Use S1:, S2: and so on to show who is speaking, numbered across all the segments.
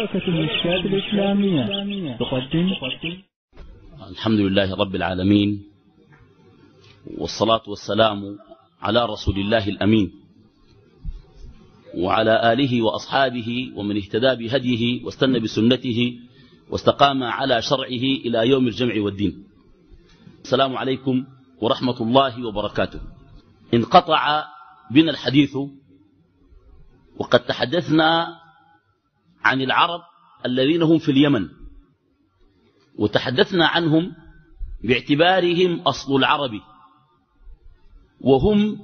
S1: شبكة الإسلامية. تقدم.
S2: الحمد لله رب العالمين والصلاة والسلام على رسول الله الأمين وعلى آله وأصحابه ومن اهتدى بهديه واستنى بسنته واستقام على شرعه إلى يوم الجمع والدين. السلام عليكم ورحمة الله وبركاته. انقطع بنا الحديث وقد تحدثنا عن العرب الذين هم في اليمن. وتحدثنا عنهم باعتبارهم أصل العرب. وهم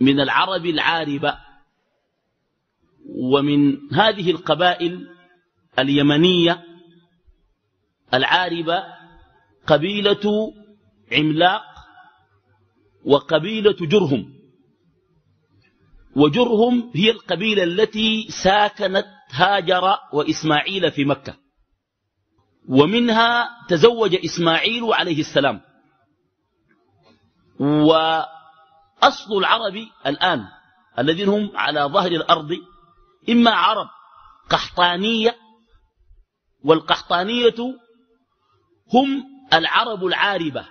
S2: من العرب العاربة. ومن هذه القبائل اليمنية العاربة قبيلة عملاق وقبيلة جرهم. وجرهم هي القبيلة التي ساكنت هاجر وإسماعيل في مكة. ومنها تزوج إسماعيل عليه السلام. وأصل العرب الآن الذين هم على ظهر الأرض إما عرب قحطانية والقحطانية هم العرب العاربة.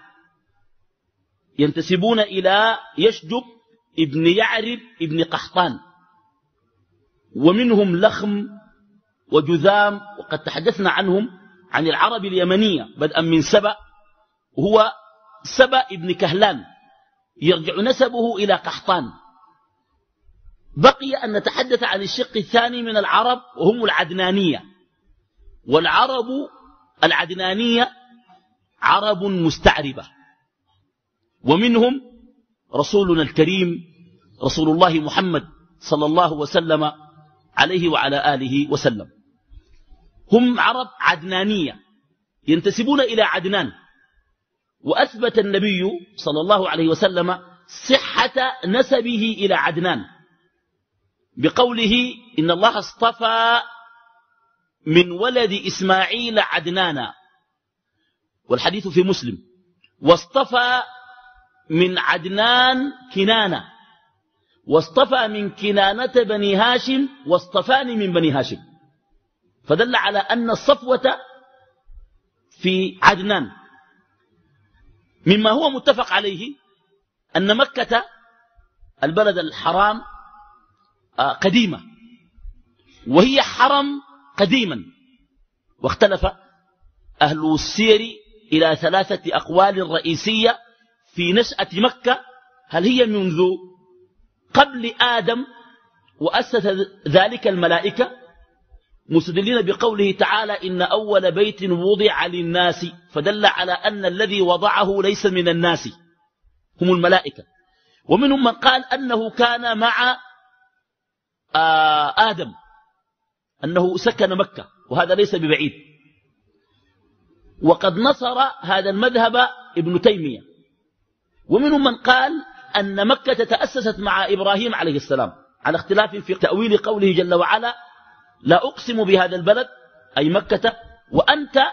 S2: ينتسبون إلى يشجب ابن يعرب ابن قحطان. ومنهم لخم وجذام وقد تحدثنا عنهم عن العرب اليمنية بدءا من سبأ وهو سبأ ابن كهلان يرجع نسبه إلى قحطان. بقي أن نتحدث عن الشق الثاني من العرب وهم العدنانية. والعرب العدنانية عرب مستعربة. ومنهم رسولنا الكريم رسول الله محمد صلى الله وسلم عليه وعلى آله وسلم. هم عرب عدنانية ينتسبون إلى عدنان. وأثبت النبي صلى الله عليه وسلم صحة نسبه إلى عدنان. بقوله إن الله اصطفى من ولد إسماعيل عدنانا. والحديث في مسلم. واصطفى من عدنان كنانة. واصطفى من كنانة بني هاشم واصطفاني من بني هاشم. فدل على أن الصفوة في عدنان. مما هو متفق عليه أن مكة البلد الحرام قديمة. وهي حرم قديما. واختلف أهل السير إلى ثلاثة أقوال رئيسية في نشأة مكة. هل هي منذ قبل آدم وأسس ذلك الملائكة مستدلين بقوله تعالى إن أول بيت وضع للناس فدل على أن الذي وضعه ليس من الناس هم الملائكة. ومنهم من قال أنه كان مع آدم أنه سكن مكة وهذا ليس ببعيد. وقد نصر هذا المذهب ابن تيمية. ومنهم من قال أن مكة تأسست مع إبراهيم عليه السلام على اختلاف في تأويل قوله جل وعلا لا أقسم بهذا البلد أي مكة وأنت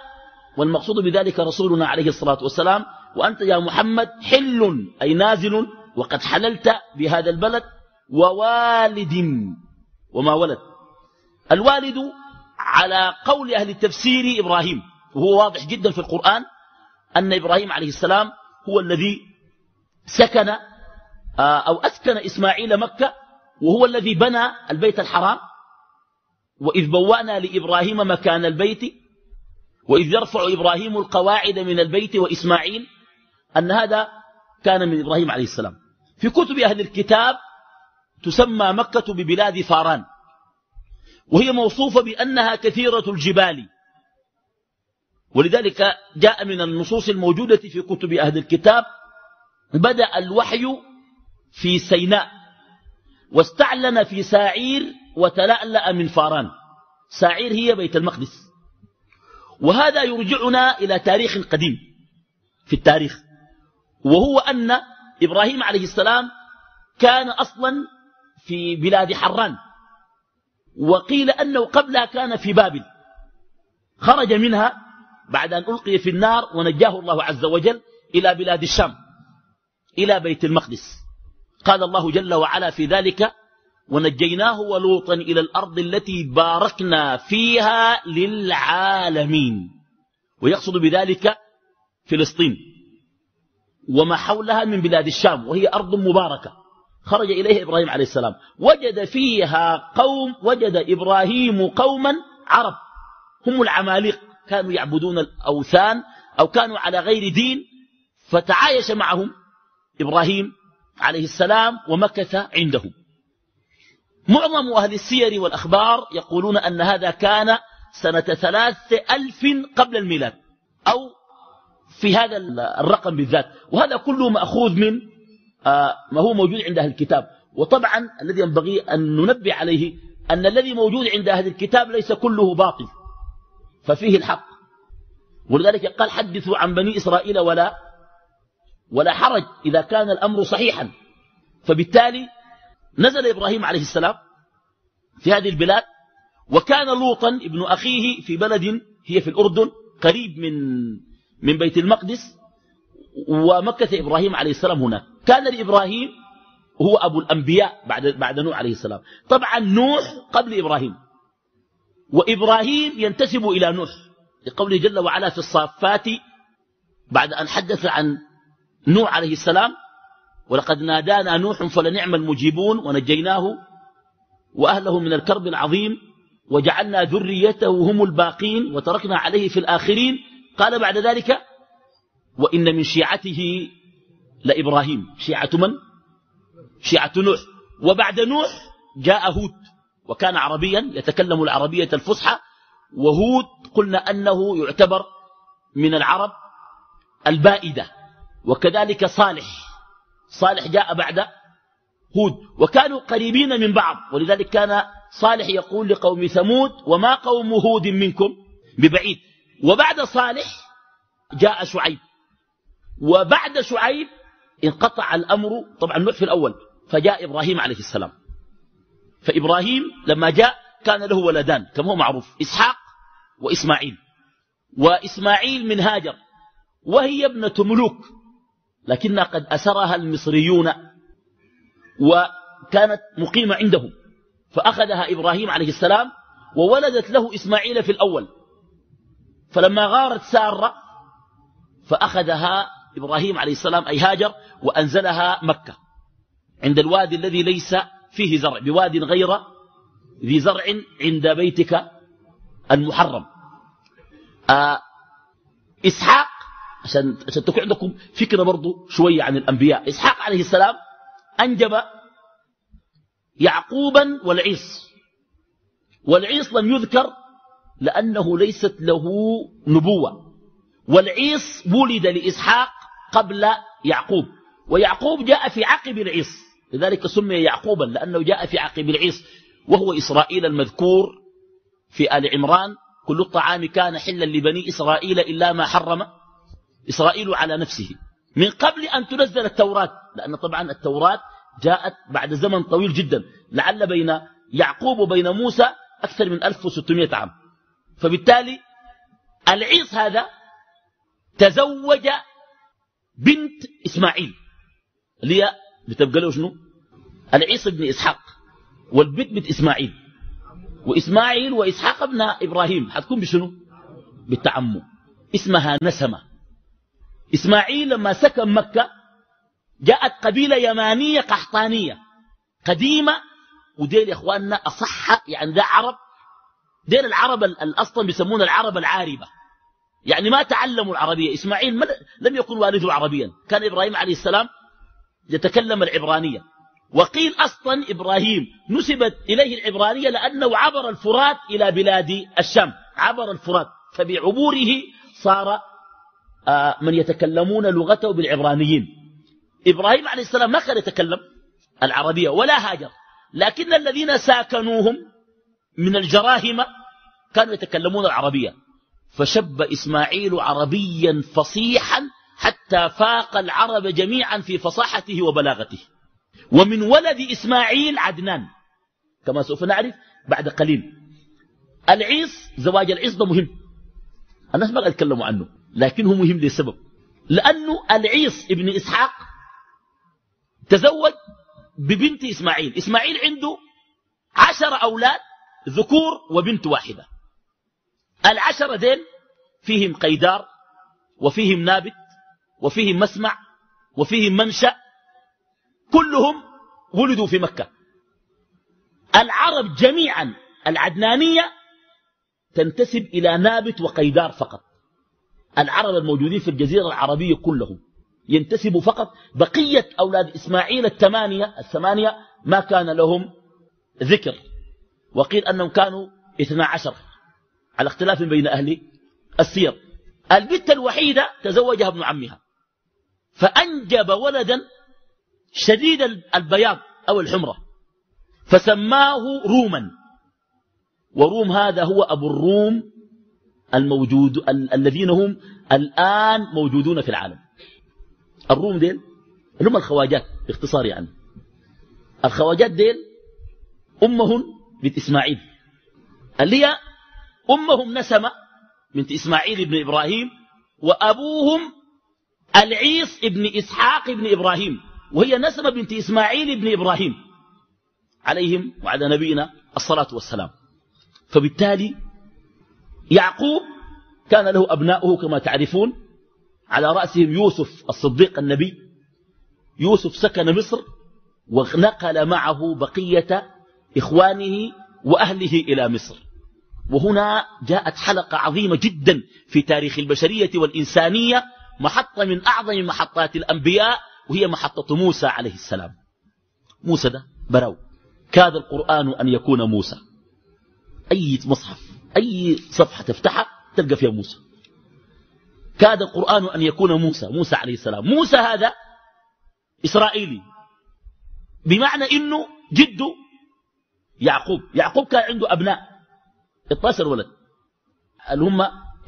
S2: والمقصود بذلك رسولنا عليه الصلاة والسلام وأنت يا محمد حل أي نازل وقد حللت بهذا البلد ووالد وما ولد. الوالد على قول أهل التفسير إبراهيم وهو واضح جدا في القرآن أن إبراهيم عليه السلام هو الذي سكن أو أسكن إسماعيل مكة وهو الذي بنى البيت الحرام. وإذ بوأنا لإبراهيم مكان البيت وإذ يرفع إبراهيم القواعد من البيت وإسماعيل أن هذا كان من إبراهيم عليه السلام. في كتب أهل الكتاب تسمى مكة ببلاد فاران وهي موصوفة بأنها كثيرة الجبال. ولذلك جاء من النصوص الموجودة في كتب أهل الكتاب بدأ الوحي في سيناء واستعلن في ساعير وتلألأ من فاران. ساعير هي بيت المقدس. وهذا يرجعنا إلى تاريخ قديم في التاريخ وهو أن إبراهيم عليه السلام كان أصلا في بلاد حران وقيل أنه قبلها كان في بابل. خرج منها بعد أن ألقي في النار ونجاه الله عز وجل إلى بلاد الشام إلى بيت المقدس. قال الله جل وعلا في ذلك ونجيناه ولوطا إلى الأرض التي باركنا فيها للعالمين. ويقصد بذلك فلسطين. وما حولها من بلاد الشام وهي أرض مباركة. خرج إليها إبراهيم عليه السلام. وجد فيها قوم وجد إبراهيم قوما عرب. هم العماليق كانوا يعبدون الأوثان أو كانوا على غير دين فتعايش معهم إبراهيم عليه السلام ومكث عندهم معظم أهل السير والأخبار يقولون أن هذا كان سنة ثلاث ألف قبل الميلاد أو في هذا الرقم بالذات. وهذا كله مأخوذ من آه، ما هو موجود عند أهل الكتاب. وطبعا الذي ينبغي أن ننبه عليه أن الذي موجود عند أهل الكتاب ليس كله باطل ففيه الحق. ولذلك قال حدثوا عن بني إسرائيل ولا ولا حرج إذا كان الأمر صحيحا. فبالتالي نزل إبراهيم عليه السلام في هذه البلاد وكان لوطا ابن أخيه في بلد هي في الأردن قريب من من بيت المقدس ومكث إبراهيم عليه السلام هناك. كان لإبراهيم هو أبو الأنبياء بعد, بعد نوح عليه السلام. طبعا نوح قبل إبراهيم. وإبراهيم ينتسب إلى نوح لقوله جل وعلا في الصافات بعد أن حدث عن نوح عليه السلام ولقد نادانا نوح فلنعم المجيبون ونجيناه وأهله من الكرب العظيم وجعلنا ذريته هم الباقين وتركنا عليه في الآخرين. قال بعد ذلك وإن من شيعته لإبراهيم. شيعة من؟ شيعة نوح. وبعد نوح جاء هود وكان عربيا يتكلم العربية الفصحى. وهود قلنا أنه يعتبر من العرب البائدة. وكذلك صالح. صالح جاء بعد هود. وكانوا قريبين من بعض. ولذلك كان صالح يقول لقوم ثمود وما قوم هود منكم ببعيد. وبعد صالح جاء شعيب. وبعد شعيب انقطع الأمر. طبعا نوح في الأول. فجاء إبراهيم عليه السلام. فإبراهيم لما جاء كان له ولدان. كما هو معروف؟ إسحاق وإسماعيل. وإسماعيل من هاجر. وهي ابنة ملوك. لكنها قد أسرها المصريون وكانت مقيمة عندهم. فأخذها إبراهيم عليه السلام وولدت له إسماعيل في الأول. فلما غارت سارة فأخذها إبراهيم عليه السلام أي هاجر وأنزلها مكة عند الوادي الذي ليس فيه زرع بواد غير ذي زرع عند بيتك المحرم. آه إسحاق عشان, عشان تكون عندكم فكرة برضو شوية عن الأنبياء. إسحاق عليه السلام أنجب يعقوبا والعيص والعيص لم يذكر لأنه ليست له نبوة. والعيص ولد لإسحاق قبل يعقوب. ويعقوب جاء في عقب العيص لذلك سمي يعقوبا لأنه جاء في عقب العيص وهو إسرائيل المذكور في آل عمران. كل الطعام كان حلا لبني إسرائيل إلا ما حرم. إسرائيل على نفسه. من قبل أن تنزل التوراة لأن طبعا التوراة جاءت بعد زمن طويل جدا. لعل بين يعقوب وبين موسى أكثر من 1600 عام. فبالتالي العيص هذا تزوج بنت إسماعيل اللي هي بتبقى له شنو؟ العيص بن إسحاق والبنت بنت إسماعيل. وإسماعيل وإسحاق ابن إبراهيم حتكون بشنو؟ بالتعمم اسمها نسمة. إسماعيل لما سكن مكة جاءت قبيلة يمانية قحطانية قديمة وديل يا إخواننا أصح يعني ده عرب ديل العرب الأصلا بيسمون العرب العاربة. يعني ما تعلموا العربية. إسماعيل لم يكن والده عربيا. كان إبراهيم عليه السلام يتكلم العبرانية. وقيل أصلا إبراهيم نسبت إليه العبرانية لأنه عبر الفرات إلى بلاد الشام. عبر الفرات فبعبوره صار من يتكلمون لغته بالعبرانيين. إبراهيم عليه السلام ما كان يتكلم العربية ولا هاجر. لكن الذين ساكنوهم من الجراهمة كانوا يتكلمون العربية. فشب إسماعيل عربيا فصيحا حتى فاق العرب جميعا في فصاحته وبلاغته. ومن ولد إسماعيل عدنان. كما سوف نعرف بعد قليل. العيص زواج العيص ده مهم. الناس ما يتكلموا عنه. لكنه مهم لسبب. لأنه العيص ابن إسحاق تزوج ببنت إسماعيل. إسماعيل عنده عشر أولاد ذكور وبنت واحدة. العشرة دين فيهم قيدار وفيهم نابت وفيهم مسمع وفيهم منشأ كلهم ولدوا في مكة. العرب جميعا العدنانية تنتسب إلى نابت وقيدار فقط. العرب الموجودين في الجزيرة العربية كلهم ينتسبوا فقط بقية أولاد إسماعيل الثمانية الثمانية ما كان لهم ذكر. وقيل أنهم كانوا اثنا عشر على اختلاف بين أهل السير. البت الوحيدة تزوجها ابن عمها فأنجب ولدا شديد البياض أو الحمرة فسماه روما. وروم هذا هو أبو الروم الموجود ال الذين هم الآن موجودون في العالم. الروم ديل؟ هم الخواجات باختصار يعني. الخواجات ديل أمهم بنت إسماعيل. اللي هي أمهم نسمة بنت إسماعيل بن إبراهيم وأبوهم العيص ابن إسحاق ابن إبراهيم وهي نسمة بنت إسماعيل بن إبراهيم عليهم وعلى نبينا الصلاة والسلام. فبالتالي يعقوب كان له أبناؤه كما تعرفون. على رأسهم يوسف الصديق النبي. يوسف سكن مصر ونقل معه بقية إخوانه وأهله إلى مصر. وهنا جاءت حلقة عظيمة جدا في تاريخ البشرية والإنسانية محطة من أعظم محطات الأنبياء وهي محطة موسى عليه السلام. موسى ده براو. كاد القرآن أن يكون موسى. أي مصحف. أي صفحة تفتحها تلقى فيها موسى. كاد القرآن أن يكون موسى موسى عليه السلام. موسى هذا إسرائيلي. بمعنى إنه جده يعقوب. يعقوب كان عنده أبناء. 12 ولد. اللي هم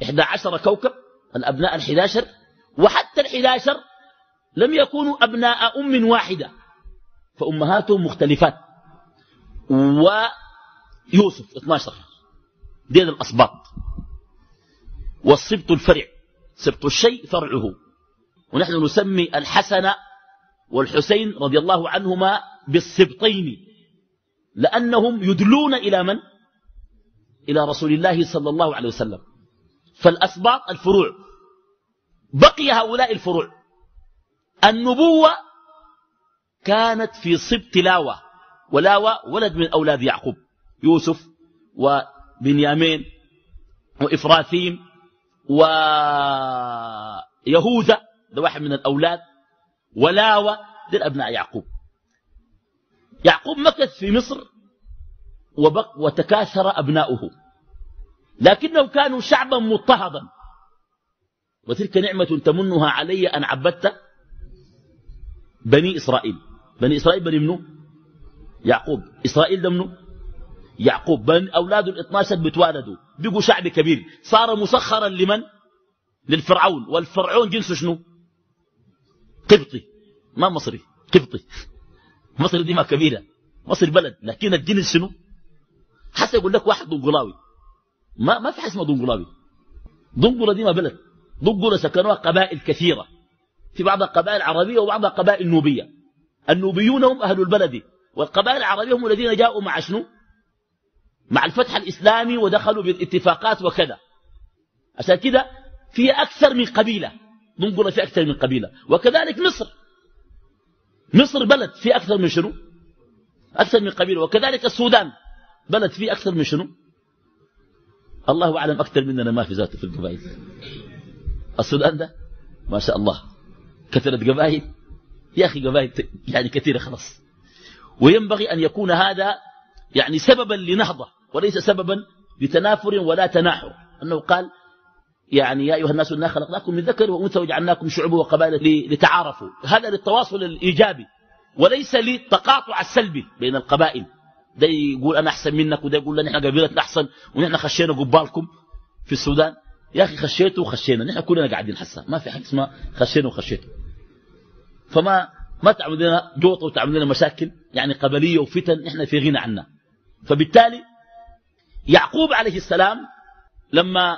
S2: 11 كوكب؟ الأبناء ال11 وحتى ال11 لم يكونوا أبناء أم واحدة. فأمهاتهم مختلفات. ويوسف 12 دين الأصباط. والصبت الفرع. سبط الشيء فرعه. ونحن نسمي الحسن والحسين رضي الله عنهما بالسبطين لأنهم يدلون إلى من؟ إلى رسول الله صلى الله عليه وسلم. فالأسباط الفروع. بقي هؤلاء الفروع. النبوة كانت في صبت لاوى ولاوى ولد من أولاد يعقوب. يوسف وبنيامين وإفراثيم ويهوذا ده واحد من الأولاد ولاوى ده أبناء يعقوب. يعقوب مكث في مصر وبق وتكاثر أبناؤه لكنهم كانوا شعبا مضطهدا. وتلك نعمة تمنها علي أن عبدت بني إسرائيل. بني إسرائيل بني منه يعقوب. إسرائيل ده منه يعقوب بن أولاده الاثناشر بتوالدوا بقوا شعب كبير. صار مسخرا لمن؟ للفرعون. والفرعون جنسه شنو؟ قبطي. ما مصري. قبطي. مصر دي ما كبيرة. مصر بلد. لكن الجنس شنو؟ حتى يقول لك واحد دنقلاوي ما ما في حاجة دنقلاوي دنقلة دي ما بلد. دنقلة سكنوها قبائل كثيرة. في بعض القبائل العربية وبعض القبائل النوبية النوبيون هم أهل البلد. والقبائل العربية هم الذين جاءوا مع شنو؟ مع الفتح الإسلامي ودخلوا بالاتفاقات وكذا. عشان كده في أكثر من قبيلة دنقلة في أكثر من قبيلة. وكذلك مصر. مصر بلد في أكثر من شنو؟ أكثر من قبيلة. وكذلك السودان بلد فيه أكثر من شنو؟ الله أعلم أكثر مننا ما في ذاته في القبائل. السودان ده ما شاء الله كثرة قبائل. يا أخي قبائل يعني كثيرة خلاص. وينبغي أن يكون هذا يعني سببا لنهضة. وليس سببا لتنافر ولا تناحر. أنه قال يعني يا أيها الناس إنا خلقناكم من ذكر وأنثى وجعلناكم شعوبا وقبائل لتعارفوا. هذا للتواصل الإيجابي وليس للتقاطع السلبي بين القبائل. ده يقول أنا أحسن منك وده يقول نحن قبيلتنا أحسن ونحن خشينا قبالكم في السودان. يا أخي خشيته وخشينا نحن كلنا قاعدين حسا ما في حاجة اسمها خشينا وخشيته. فما ما تعمل لنا جوطة وتعمل لنا مشاكل يعني قبلية وفتن نحن في غنى عنها فبالتالي يعقوب عليه السلام لما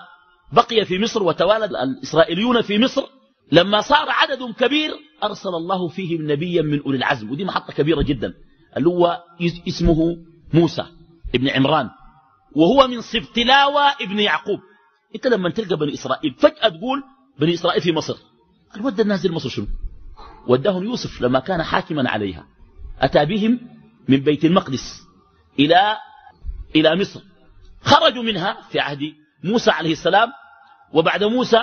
S2: بقي في مصر وتوالد الإسرائيليون في مصر لما صار عدد كبير أرسل الله فيهم نبيا من أولي العزم. ودي محطة كبيرة جدا. اللي هو اسمه موسى ابن عمران. وهو من سبتلاوى ابن يعقوب. انت لما تلقى بني إسرائيل فجأة تقول بني إسرائيل في مصر. الود الناس مصر شنو؟ وداهم يوسف لما كان حاكما عليها. أتى بهم من بيت المقدس إلى إلى مصر. خرجوا منها في عهد موسى عليه السلام وبعد موسى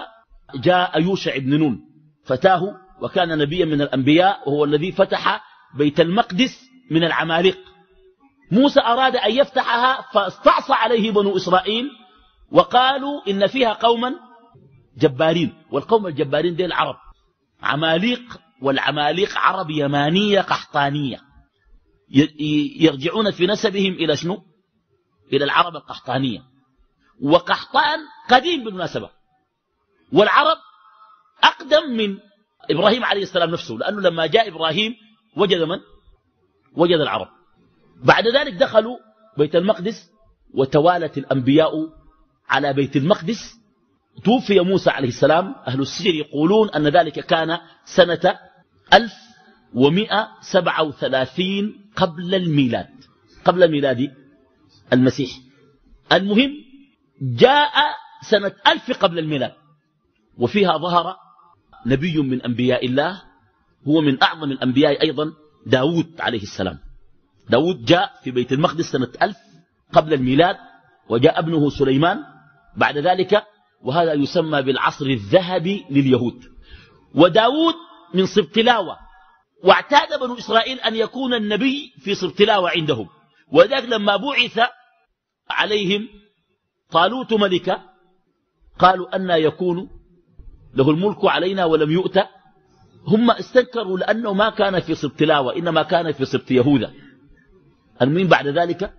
S2: جاء يوشع بن نون فتاه وكان نبيا من الأنبياء وهو الذي فتح بيت المقدس من العماليق موسى أراد أن يفتحها فاستعصى عليه بنو إسرائيل وقالوا إن فيها قوما جبارين والقوم الجبارين دي العرب. عماليق والعماليق عرب يمانية قحطانية يرجعون في نسبهم إلى شنو؟ إلى العرب القحطانية. وقحطان قديم بالمناسبة. والعرب أقدم من إبراهيم عليه السلام نفسه لأنه لما جاء إبراهيم وجد من؟ وجد العرب. بعد ذلك دخلوا بيت المقدس وتوالت الأنبياء على بيت المقدس. توفي موسى عليه السلام. أهل السجر يقولون أن ذلك كان سنة 1137 قبل الميلاد. قبل ميلاد المسيح. المهم جاء سنة ألف قبل الميلاد وفيها ظهر نبي من أنبياء الله هو من أعظم الأنبياء أيضا داود عليه السلام. داود جاء في بيت المقدس سنة ألف قبل الميلاد وجاء ابنه سليمان بعد ذلك وهذا يسمى بالعصر الذهبي لليهود. وداود من صبتلاوة واعتاد بنو إسرائيل أن يكون النبي في صبتلاوة عندهم. وذلك لما بعث عليهم طالوت ملكا قالوا أن يكون له الملك علينا ولم يؤت. هم استنكروا لأنه ما كان في سبط لاوة إنما كان في سبط يهوذا. المهم بعد ذلك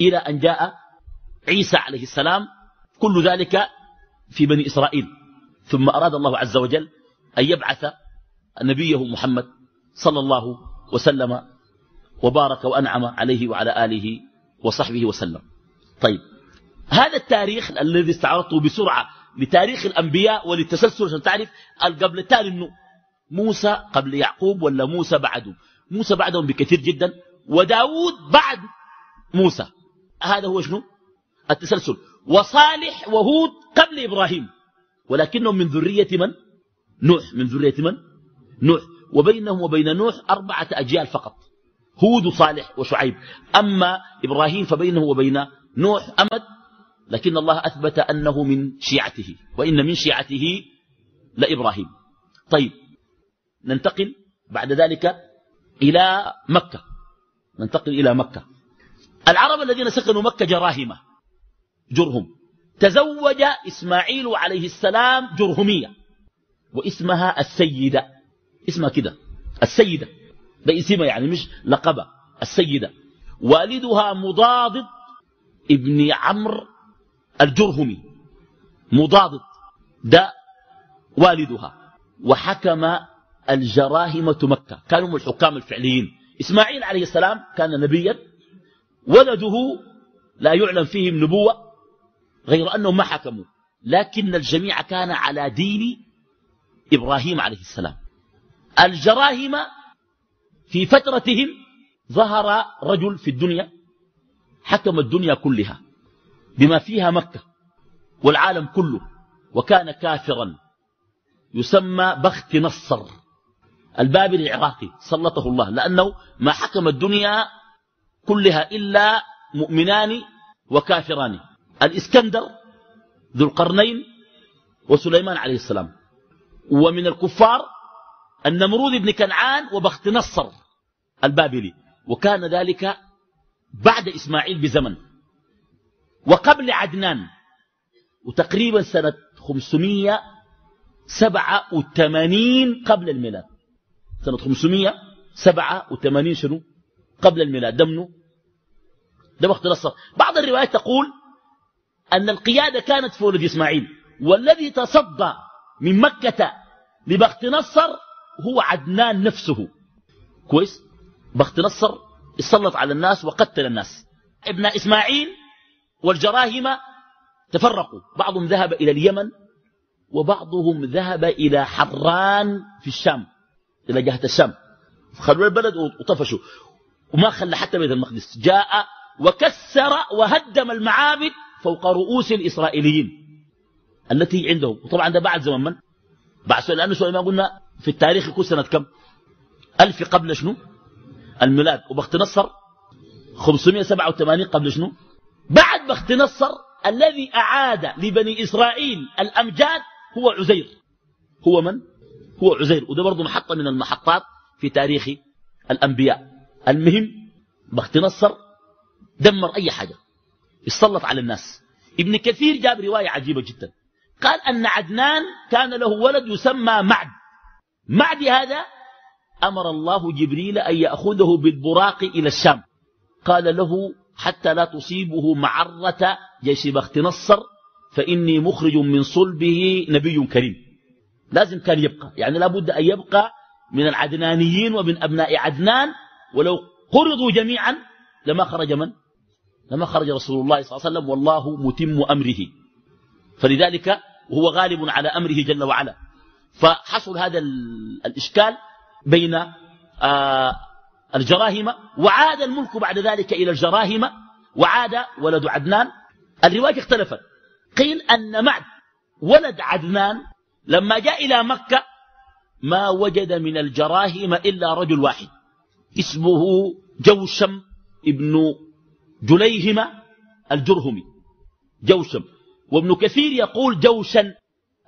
S2: إلى أن جاء عيسى عليه السلام كل ذلك في بني إسرائيل. ثم أراد الله عز وجل أن يبعث نبيه محمد صلى الله وسلم وبارك وأنعم عليه وعلى آله وصحبه وسلم. طيب. هذا التاريخ الذي استعرضته بسرعة لتاريخ الأنبياء وللتسلسل عشان تعرف قبل التالي إنه موسى قبل يعقوب ولا موسى بعده؟ موسى بعدهم بكثير جدا وداود بعد موسى. هذا هو شنو؟ التسلسل. وصالح وهود قبل إبراهيم. ولكنهم من ذرية من؟ نوح. من ذرية من؟ نوح. وبينهم وبين نوح أربعة أجيال فقط. هود وصالح وشعيب. أما إبراهيم فبينه وبين نوح أمد لكن الله أثبت أنه من شيعته وإن من شيعته لإبراهيم. طيب ننتقل بعد ذلك إلى مكة. ننتقل إلى مكة. العرب الذين سكنوا مكة جراهمة جرهم. تزوج إسماعيل عليه السلام جرهمية واسمها السيدة. اسمها كده السيدة. ده اسمها يعني مش لقبة السيدة. والدها مضاضد ابن عمرو الجرهمي مضاضد ده والدها وحكم الجراهمة مكة. كانوا هم الحكام الفعليين. إسماعيل عليه السلام كان نبيا ولده لا يعلم فيهم نبوة غير أنهم ما حكموا. لكن الجميع كان على دين إبراهيم عليه السلام. الجراهمة في فترتهم ظهر رجل في الدنيا حكم الدنيا كلها بما فيها مكة والعالم كله وكان كافرا. يسمى بخت نصر البابل العراقي سلطه الله. لأنه ما حكم الدنيا كلها إلا مؤمنان وكافران. الإسكندر ذو القرنين وسليمان عليه السلام. ومن الكفار النمرود بن كنعان وبخت نصر البابلي. وكان ذلك بعد إسماعيل بزمن. وقبل عدنان. وتقريبا سنة 587 قبل الميلاد. سنة 587 شنو؟ قبل الميلاد. دمنه ده وقت نصر بعض الروايات تقول أن القيادة كانت في ولد إسماعيل. والذي تصدى من مكة لبخت نصر هو عدنان نفسه. كويس؟ بخت نصر يسلط على الناس وقتل الناس. ابن إسماعيل والجراهمة تفرقوا. بعضهم ذهب إلى اليمن وبعضهم ذهب إلى حران في الشام إلى جهة الشام. خلوا البلد وطفشوا. وما خلى حتى بيت المقدس. جاء وكسر وهدم المعابد فوق رؤوس الإسرائيليين التي عندهم. وطبعا ده بعد زمن من؟ بعد سؤال لأنه سؤال ما قلنا في التاريخ يكون سنة كم؟ ألف قبل شنو؟ الميلاد وبخت نصر 587 قبل شنو؟ بعد بخت نصر الذي أعاد لبني إسرائيل الأمجاد هو عزير. هو من؟ هو عزير. وده برضه محطة من المحطات في تاريخ الأنبياء. المهم بخت نصر دمر أي حاجة. يسلط على الناس. ابن كثير جاب رواية عجيبة جدا. قال أن عدنان كان له ولد يسمى معد. معد هذا أمر الله جبريل أن يأخذه بالبراق إلى الشام. قال له حتى لا تصيبه معرة جيش بخت نصر فإني مخرج من صلبه نبي كريم. لازم كان يبقى يعني لابد أن يبقى من العدنانيين ومن أبناء عدنان ولو قرضوا جميعا لما خرج من؟ لما خرج رسول الله صلى الله عليه وسلم والله متم أمره. فلذلك وهو غالب على أمره جل وعلا. فحصل هذا الإشكال بين آه الجراهمة وعاد الملك بعد ذلك إلى الجراهمة وعاد ولد عدنان. الرواية اختلفت. قيل أن معد ولد عدنان لما جاء إلى مكة ما وجد من الجراهم إلا رجل واحد اسمه جوشم ابن جليهم الجرهمي. جوشم. وابن كثير يقول جوشا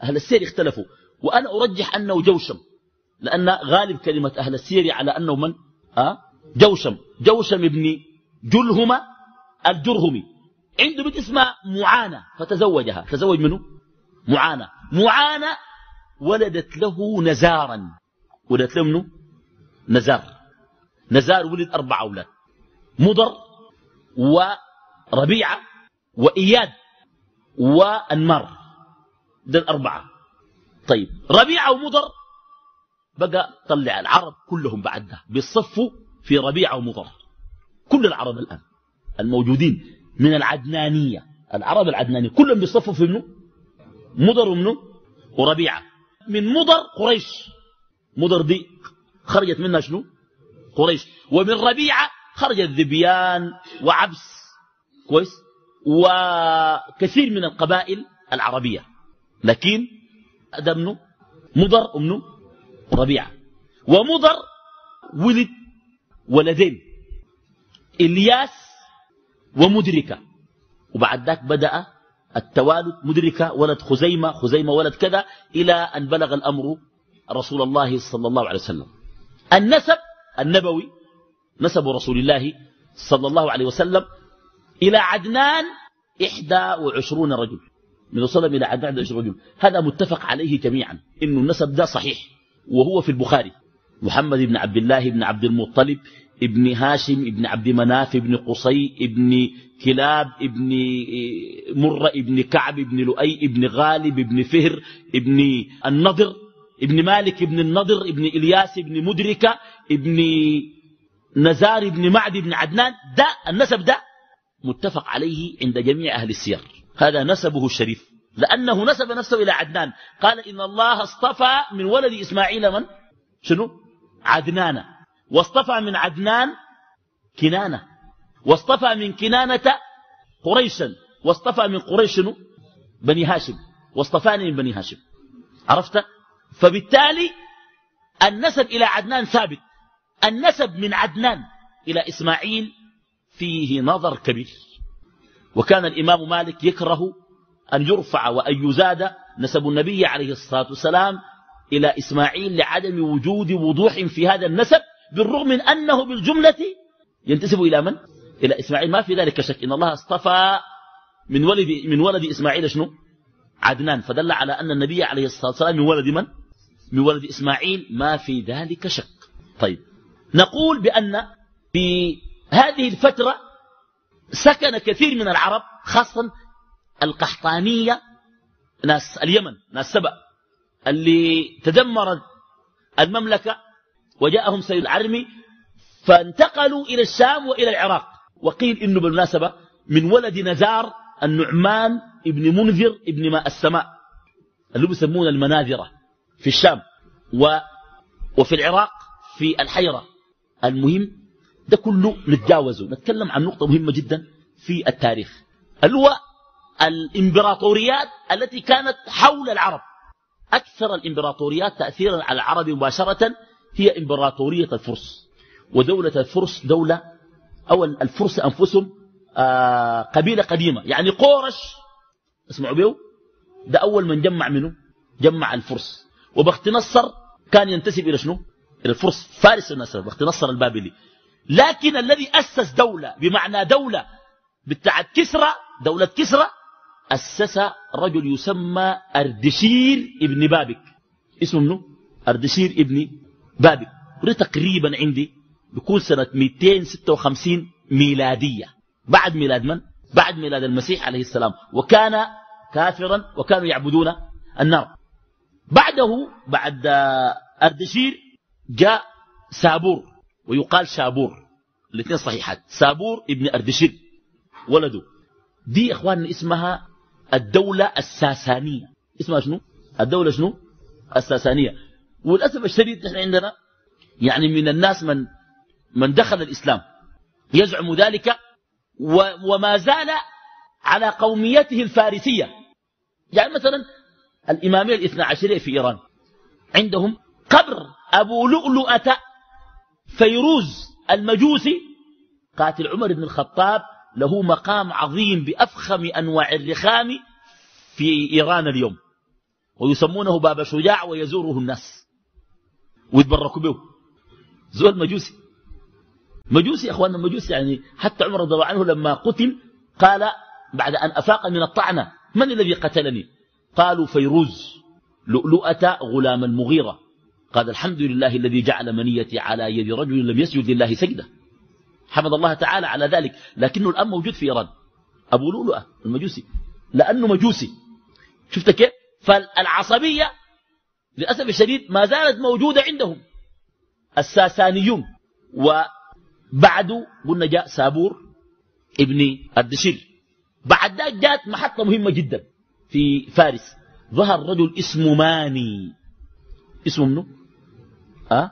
S2: أهل السير اختلفوا. وأنا أرجح أنه جوشم. لأن غالب كلمة أهل السير على أنه من؟ أه؟ جوشم. جوشم ابن جلهم الجرهمي. عنده بنت اسمها معانة فتزوجها. تزوج منه؟ معانة. معانة ولدت له نزارا. ولدت له منه؟ نزار. نزار ولد أربع أولاد. مضر وربيعة وإياد وأنمار. ده الأربعة طيب. ربيعة ومضر بقى طلع العرب كلهم بعدها بيصفوا في ربيعة ومضر كل العرب الآن الموجودين من العدنانية. العرب العدنانية كلهم بيصفوا في منه مضر ومنه وربيعة من مضر قريش. مضر دي خرجت منها شنو؟ قريش. ومن ربيعة خرجت ذبيان وعبس. كويس؟ وكثير من القبائل العربية. لكن ده منه مضر ومنه ربيعة ومضر ولد ولدين إلياس ومدركة. وبعد ذاك بدأ التوالد مدركة ولد خزيمة خزيمة ولد كذا إلى أن بلغ الأمر رسول الله صلى الله عليه وسلم. النسب النبوي نسب رسول الله صلى الله عليه وسلم إلى عدنان إحدى وعشرون رجل. من وصل إلى عدنان إحدى وعشرون رجل. هذا متفق عليه جميعا. إنه النسب ده صحيح. وهو في البخاري. محمد بن عبد الله بن عبد المطلب ابن هاشم ابن عبد مناف ابن قصي ابن كلاب ابن مرة ابن كعب ابن لؤي ابن غالب ابن فهر ابن النضر ابن مالك ابن النضر ابن إلياس ابن مدركة ابن نزار ابن معد ابن عدنان. ده النسب ده متفق عليه عند جميع أهل السير. هذا نسبه الشريف. لأنه نسب نفسه إلى عدنان. قال إن الله اصطفى من ولد إسماعيل من؟ شنو؟ عدنان. واصطفى من عدنان كنانة. واصطفى من كنانة قريشا. واصطفى من قريش شنو؟ بني هاشم. واصطفاني من بني هاشم. عرفت؟ فبالتالي النسب إلى عدنان ثابت. النسب من عدنان إلى إسماعيل فيه نظر كبير. وكان الإمام مالك يكره أن يرفع وأن يزاد نسب النبي عليه الصلاة والسلام إلى إسماعيل لعدم وجود وضوح في هذا النسب بالرغم من أنه بالجملة ينتسب إلى من؟ إلى إسماعيل ما في ذلك شك إن الله اصطفى من ولد, من ولد إسماعيل شنو؟ عدنان فدل على أن النبي عليه الصلاة والسلام من ولد من؟ من ولد إسماعيل ما في ذلك شك طيب نقول بأن في هذه الفترة سكن كثير من العرب خاصة القحطانية ناس اليمن ناس سبأ اللي تدمرت المملكة وجاءهم سيد العرمي فانتقلوا إلى الشام وإلى العراق. وقيل إنه بالمناسبة من ولد نزار النعمان ابن منذر ابن ماء السماء اللي بيسمون المناذرة في الشام و وفي العراق في الحيرة. المهم ده كله نتجاوزه. نتكلم عن نقطة مهمة جدا في التاريخ اللي هو الإمبراطوريات التي كانت حول العرب. أكثر الإمبراطوريات تأثيرا على العرب مباشرة هي إمبراطورية الفرس. ودولة الفرس دولة أو الفرس أنفسهم آه قبيلة قديمة. يعني قورش. اسمعوا به ده أول من جمع منه جمع الفرس. وبخت نصر كان ينتسب إلى شنو؟ إلى الفرس. فارس النصر بخت نصر البابلي. لكن الذي أسس دولة بمعنى دولة بتاعت كسرى دولة كسرى أسس رجل يسمى أردشير ابن بابك. اسمه منه أردشير ابن بابك. وده تقريبا عندي بيكون سنة 256 ميلادية. بعد ميلاد من؟ بعد ميلاد المسيح عليه السلام. وكان كافرا وكانوا يعبدون النار. بعده بعد أردشير جاء سابور ويقال شابور الاثنين صحيحات. سابور ابن أردشير ولده. دي إخواننا اسمها الدولة الساسانية. اسمها شنو؟ الدولة شنو؟ الساسانية. وللأسف الشديد نحن عندنا يعني من الناس من من دخل الإسلام. يزعم ذلك وما زال على قوميته الفارسية. يعني مثلا الإمامية الاثنى عشرية في إيران. عندهم قبر أبو لؤلؤة فيروز المجوسي قاتل عمر بن الخطاب له مقام عظيم بأفخم أنواع الرخام في إيران اليوم. ويسمونه باب شجاع ويزوره الناس ويتبركوا به. زول مجوسي. مجوسي أخواننا مجوسي يعني حتى عمر رضي الله عنه لما قتل قال بعد أن أفاق من الطعنة من الذي قتلني؟ قالوا فيروز لؤلؤة غلام المغيرة قال الحمد لله الذي جعل منيتي على يد رجل لم يسجد لله سجدة. حمد الله تعالى على ذلك. لكنه الآن موجود في إيران. أبو لؤلؤة المجوسي. لأنه مجوسي. شفت كيف؟ فالعصبية للأسف الشديد ما زالت موجودة عندهم. الساسانيون. وبعده قلنا جاء سابور ابن الدشير. بعد ذلك جاءت محطة مهمة جدا في فارس. ظهر رجل اسمه ماني. اسمه منه أه؟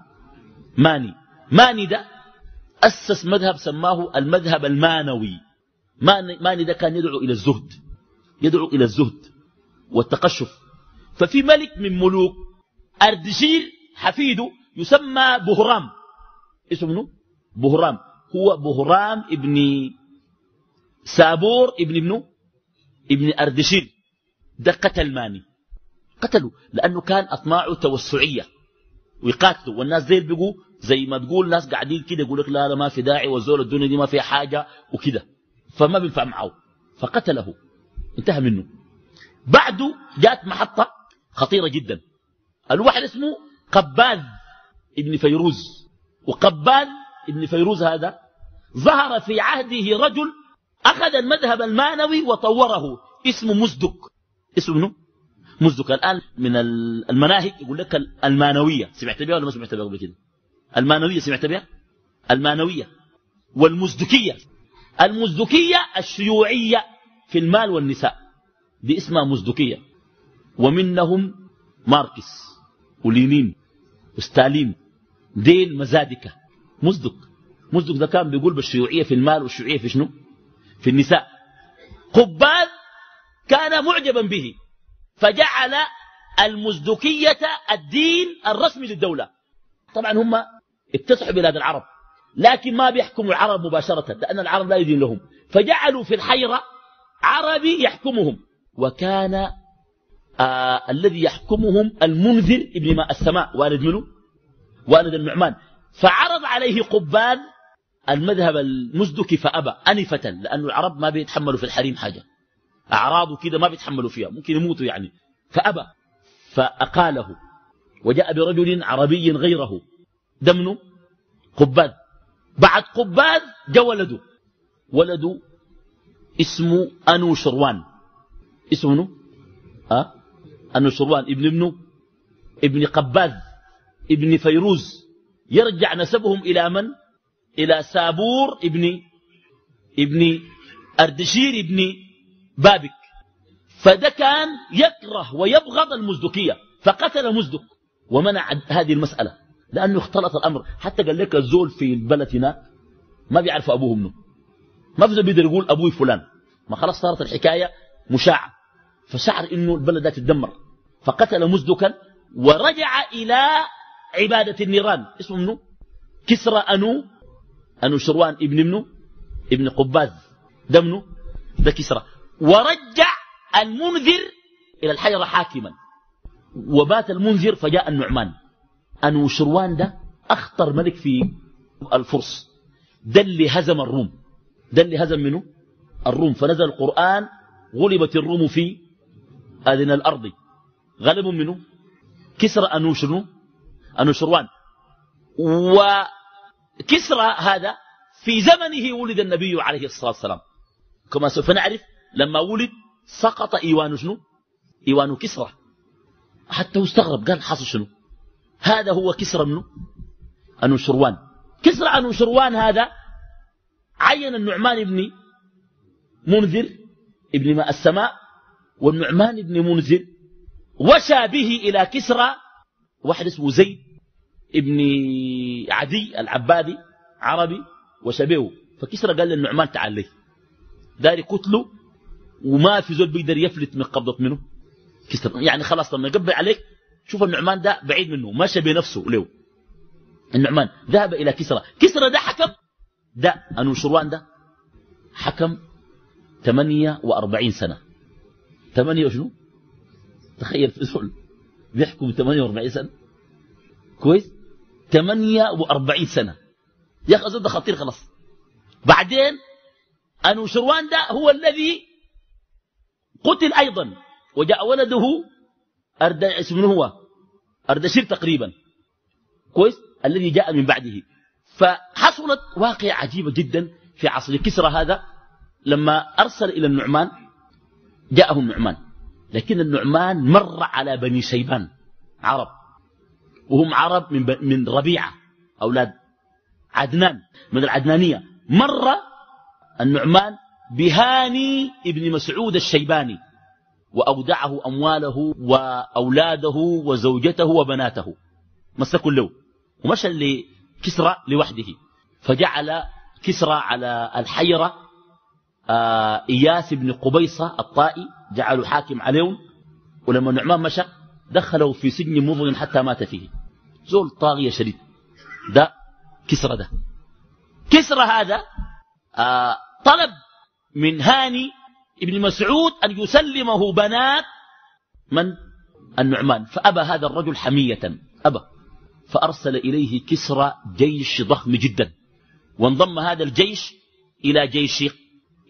S2: ماني. ماني ده أسس مذهب سماه المذهب المانوي. ماني ده كان يدعو إلى الزهد. يدعو إلى الزهد والتقشف. ففي ملك من ملوك أردشير حفيده يسمى بهرام. اسمه بهرام. هو بهرام ابن سابور ابن ابنه ابن أردشير ده قتل ماني. قتله لأنه كان أطماعه توسعية. ويقاتلوا. والناس زي بيقوا زي ما تقول ناس قاعدين كده يقول لك لا لا ما في داعي والزول الدنيا دي ما فيها حاجة وكده. فما بينفع معه. فقتله. انتهى منه. بعده جاءت محطة خطيرة جدا. الواحد اسمه قباذ ابن فيروز. وقباذ ابن فيروز هذا ظهر في عهده رجل أخذ المذهب المانوي وطوره. اسمه مزدك. اسمه منه مزدك. الآن من المناهج يقول لك المانوية. سمعت بها ولا ما سمعت بها قبل كده؟ المانوية سمعت بها؟ المانوية والمزدكية. المزدكية الشيوعية في المال والنساء دي اسمها مزدكية. ومنهم ماركس ولينين وستالين. دين مزادكة. مزدك. مزدك ده كان بيقول بالشيوعية في المال والشيوعية في شنو؟ في النساء. قباد كان معجبا به فجعل المزدكية الدين الرسمي للدولة. طبعا هم اكتسحوا بلاد العرب. لكن ما بيحكموا العرب مباشرة لأن العرب لا يدين لهم. فجعلوا في الحيرة عربي يحكمهم. وكان آه الذي يحكمهم المنذر ابن ماء السماء والد منه والد النعمان. فعرض عليه قبان المذهب المزدكي فأبى أنفة لأن العرب ما بيتحملوا في الحريم حاجة. أعراضه كده ما بيتحملوا فيها ممكن يموتوا يعني. فأبى فأقاله. وجاء برجل عربي غيره. دمنه قباد. بعد قباد جاء ولده. ولده اسمه أنو شروان. اسمه أه؟ أنو شروان. ابن ابنه ابن قباد. ابن فيروز. يرجع نسبهم إلى من؟ إلى سابور ابن ابن أردشير ابن بابك. فده كان يكره ويبغض المزدكية فقتل مزدك ومنع هذه المسألة. لأنه اختلط الأمر. حتى قال لك الزول في البلد هناك ما بيعرفوا أبوه منه. ما في بيقدر يقول أبوي فلان. ما خلاص صارت الحكاية مشاعة فشعر إنه البلد ده تتدمر. فقتل مزدكا ورجع إلى عبادة النيران. اسمه منه كسرى أنو أنو شروان ابن منه ابن قباز. ده منه ده كسرى. ورجع المنذر إلى الحجر حاكما. وبات المنذر فجاء النعمان. أنو شروان ده أخطر ملك في الفرس. ده اللي هزم الروم. ده اللي هزم منه الروم. فنزل القرآن غلبت الروم في أذن الأرض. غلبوا منه كسرى أنو شنو؟ أنو شروان. وكسرى هذا في زمنه ولد النبي عليه الصلاة والسلام. كما سوف نعرف لما ولد سقط إيوان شنو؟ إيوان كسرى. حتى استغرب قال حصل شنو؟ هذا هو كسرى منه؟ أنوشروان كسرى أنوشروان هذا عين النعمان بن منذر ابن ماء السماء والنعمان بن منذر وشى به إلى كسرى واحد اسمه زيد ابن عدي العبادي عربي وشبهه فكسرى قال للنعمان تعال لي. داري قتله وما في زول بيقدر يفلت من قبضة منه. كسرى يعني خلاص لما يقبل عليك شوف النعمان ده بعيد منه ماشى بنفسه له النعمان ذهب إلى كسرى. كسرى ده حكم. ده أنوشروان ده؟ حكم 48 سنة. 8 وشنو؟ تخيل في بيحكم 48 سنة. كويس؟ 48 سنة. يا أخي ده خطير خلاص. بعدين أنوشروان ده هو الذي قتل أيضا. وجاء ولده أرد اسمه هو؟ أردشير تقريبا. كويس؟ الذي جاء من بعده. فحصلت واقعة عجيبة جدا في عصر كسرى هذا. لما أرسل إلى النعمان جاءه النعمان لكن النعمان مر على بني شيبان عرب. وهم عرب من, من ربيعة أولاد عدنان من العدنانية. مر النعمان بهاني ابن مسعود الشيباني. وأودعه أمواله وأولاده وزوجته وبناته. مسكوا له ومشى لكسرى لوحده. فجعل كسرى على الحيرة آه إياس بن قبيصة الطائي جعله حاكم عليهم. ولما نعمان مشى دخله في سجن مظلم حتى مات فيه. زول طاغية شديد. ده كسرى ده. كسرى هذا آه طلب من هاني ابن مسعود أن يسلمه بنات من؟ النعمان. فأبى هذا الرجل حمية. أبى. فأرسل إليه كسرى جيش ضخم جدا. وانضم هذا الجيش إلى جيش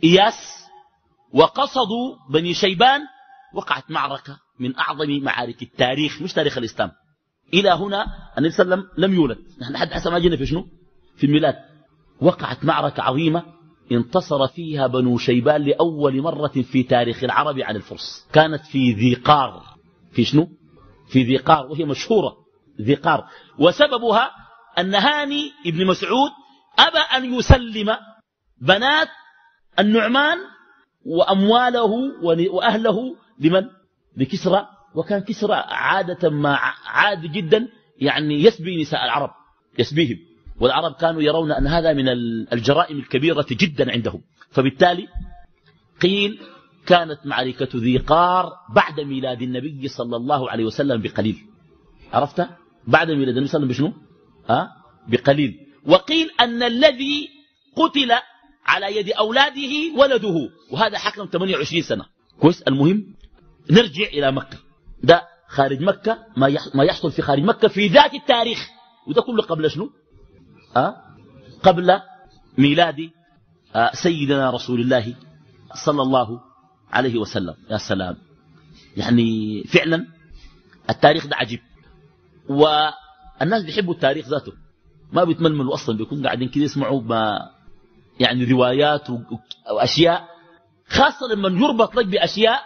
S2: إياس. وقصدوا بني شيبان. وقعت معركة من أعظم معارك التاريخ مش تاريخ الإسلام. إلى هنا النبي صلى الله عليه وسلم لم يولد. نحن حد حسب ما جينا في شنو؟ في الميلاد. وقعت معركة عظيمة. انتصر فيها بنو شيبان لأول مرة في تاريخ العرب عن الفرس. كانت في ذي قار. في شنو؟ في ذي قار وهي مشهورة. ذي قار. وسببها أن هاني ابن مسعود أبى أن يسلم بنات النعمان وأمواله وأهله لمن؟ لكسرى. وكان كسرى عادة ما عاد جدا يعني يسبي نساء العرب يسبيهم. والعرب كانوا يرون أن هذا من الجرائم الكبيرة جدا عندهم. فبالتالي قيل كانت معركة ذي قار بعد ميلاد النبي صلى الله عليه وسلم بقليل. عرفت؟ بعد ميلاد النبي صلى الله عليه وسلم بشنو؟ أه؟ بقليل. وقيل أن الذي قتل على يد أولاده ولده. وهذا حكم 28 سنة. كويس؟ المهم نرجع إلى مكة. ده خارج مكة ما يحصل في خارج مكة في ذات التاريخ. وده كله قبل شنو؟ قبل ميلاد أه سيدنا رسول الله صلى الله عليه وسلم. يا سلام. يعني فعلا التاريخ ده عجيب. والناس بيحبوا التاريخ ذاته. ما بيتململوا أصلا بيكونوا قاعدين كده يسمعوا ما يعني روايات وأشياء. خاصة لما يربط لك بأشياء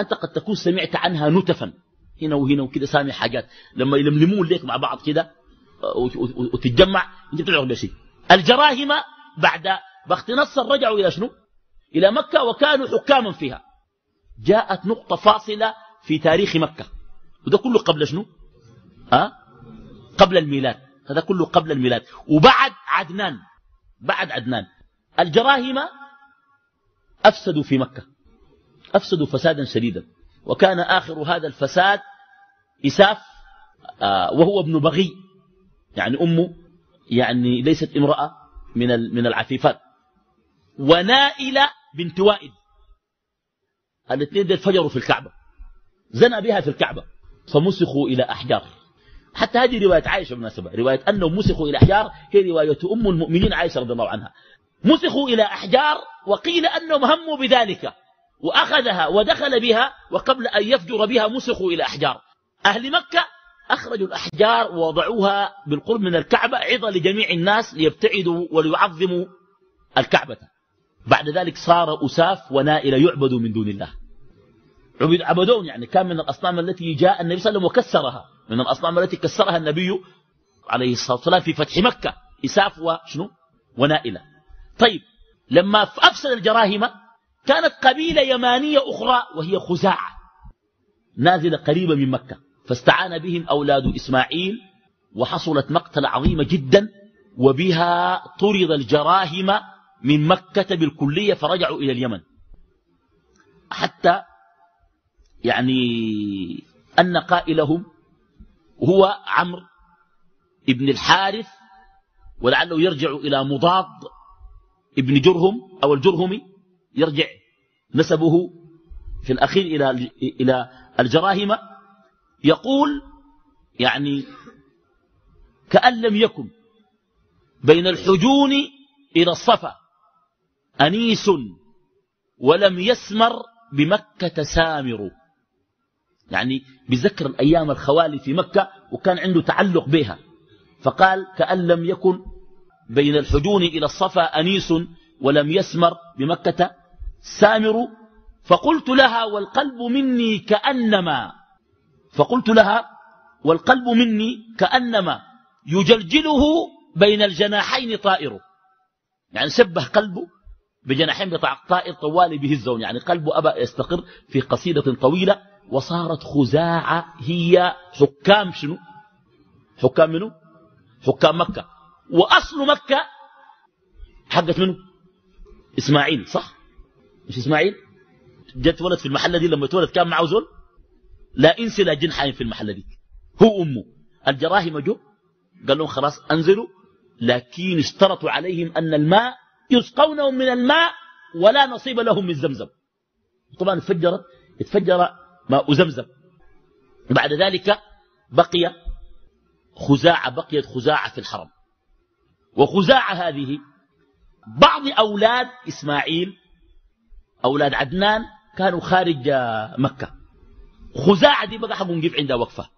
S2: أنت قد تكون سمعت عنها نتفا. هنا وهنا وكده سامع حاجات. لما يلملمون ليك مع بعض كده وتتجمع. انت بتلعب بشيء الجراهم بعد بخت نصر رجعوا إلى شنو؟ إلى مكة وكانوا حكاما فيها. جاءت نقطة فاصلة في تاريخ مكة. وده كله قبل شنو؟ أه؟ قبل الميلاد. هذا كله قبل الميلاد. وبعد عدنان. بعد عدنان. الجراهم أفسدوا في مكة. أفسدوا فسادا شديدا. وكان آخر هذا الفساد إساف آه، وهو ابن بغي. يعني أمه يعني ليست امرأة من من العفيفات. ونائلة بنت وائل. الاثنين دول فجروا في الكعبة. زنى بها في الكعبة. فمسخوا إلى أحجار. حتى هذه رواية عائشة بالمناسبة. رواية أنهم مسخوا إلى أحجار. هي رواية أم المؤمنين عائشة رضي الله عنها. مسخوا إلى أحجار وقيل أنهم هموا بذلك. وأخذها ودخل بها وقبل أن يفجر بها مسخوا إلى أحجار. أهل مكة أخرجوا الأحجار ووضعوها بالقرب من الكعبة عظة لجميع الناس ليبتعدوا وليعظموا الكعبة. بعد ذلك صار أساف ونائل يعبدوا من دون الله. عبد عبدون يعني كان من الأصنام التي جاء النبي صلى الله عليه وسلم وكسرها. من الأصنام التي كسرها النبي عليه الصلاة والسلام في فتح مكة. إساف وشنو؟ ونائلة. طيب لما أفسد الجراهم كانت قبيلة يمانية أخرى وهي خزاعة. نازلة قريبة من مكة. فاستعان بهم أولاد إسماعيل وحصلت مقتل عظيمة جدا وبها طرد الجراهم من مكة بالكلية فرجعوا إلى اليمن. حتى يعني أن قائلهم هو عمرو ابن الحارث ولعله يرجع إلى مضاد ابن جرهم أو الجرهمي يرجع نسبه في الأخير إلى إلى الجراهم. يقول يعني كأن لم يكن بين الحجون إلى الصفا أنيس ولم يسمر بمكة سامر. يعني بذكر الأيام الخوالي في مكة وكان عنده تعلق بها. فقال كأن لم يكن بين الحجون إلى الصفا أنيس ولم يسمر بمكة سامر. فقلت لها والقلب مني كأنما فقلت لها والقلب مني كأنما يجلجله بين الجناحين طائر. يعني شبه قلبه بجناحين بتاع طائر طوالي بهزون يعني قلبه أبى يستقر في قصيدة طويلة وصارت خزاعة هي حكام شنو؟ حكام منه حكام مكة. وأصل مكة حقت منه إسماعيل صح؟ مش إسماعيل؟ جت ولد في المحلة دي لما اتولد كان معه زول؟ لا انسي لا جن حايم في المحلة دي هو أمه. الجراهم جو قال لهم خلاص أنزلوا. لكن اشترطوا عليهم أن الماء يسقونهم من الماء ولا نصيب لهم من زمزم. طبعا اتفجرت اتفجر ماء زمزم. بعد ذلك بقي خزاعة بقيت خزاعة في الحرم. وخزاعة هذه بعض أولاد إسماعيل أولاد عدنان كانوا خارج مكة. خزاعة دي بقى حقهم نجيب عندها وقفة.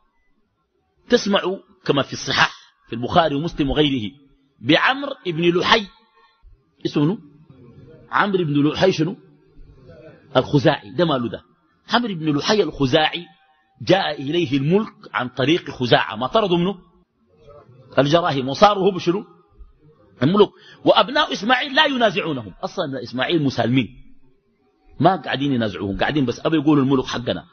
S2: تسمعوا كما في الصحاح في البخاري ومسلم وغيره بعمر بن لحي. اسمه عمرو بن لحي شنو؟ الخزاعي ده ماله ده؟ عمرو بن لحي الخزاعي جاء إليه الملك عن طريق خزاعة. ما طردوا منه؟ الجراهم وصاروا هم شنو؟ الملك. وأبناء إسماعيل لا ينازعونهم. أصلا إسماعيل مسالمين. ما قاعدين ينازعوهم قاعدين بس أبي يقولوا الملك حقنا.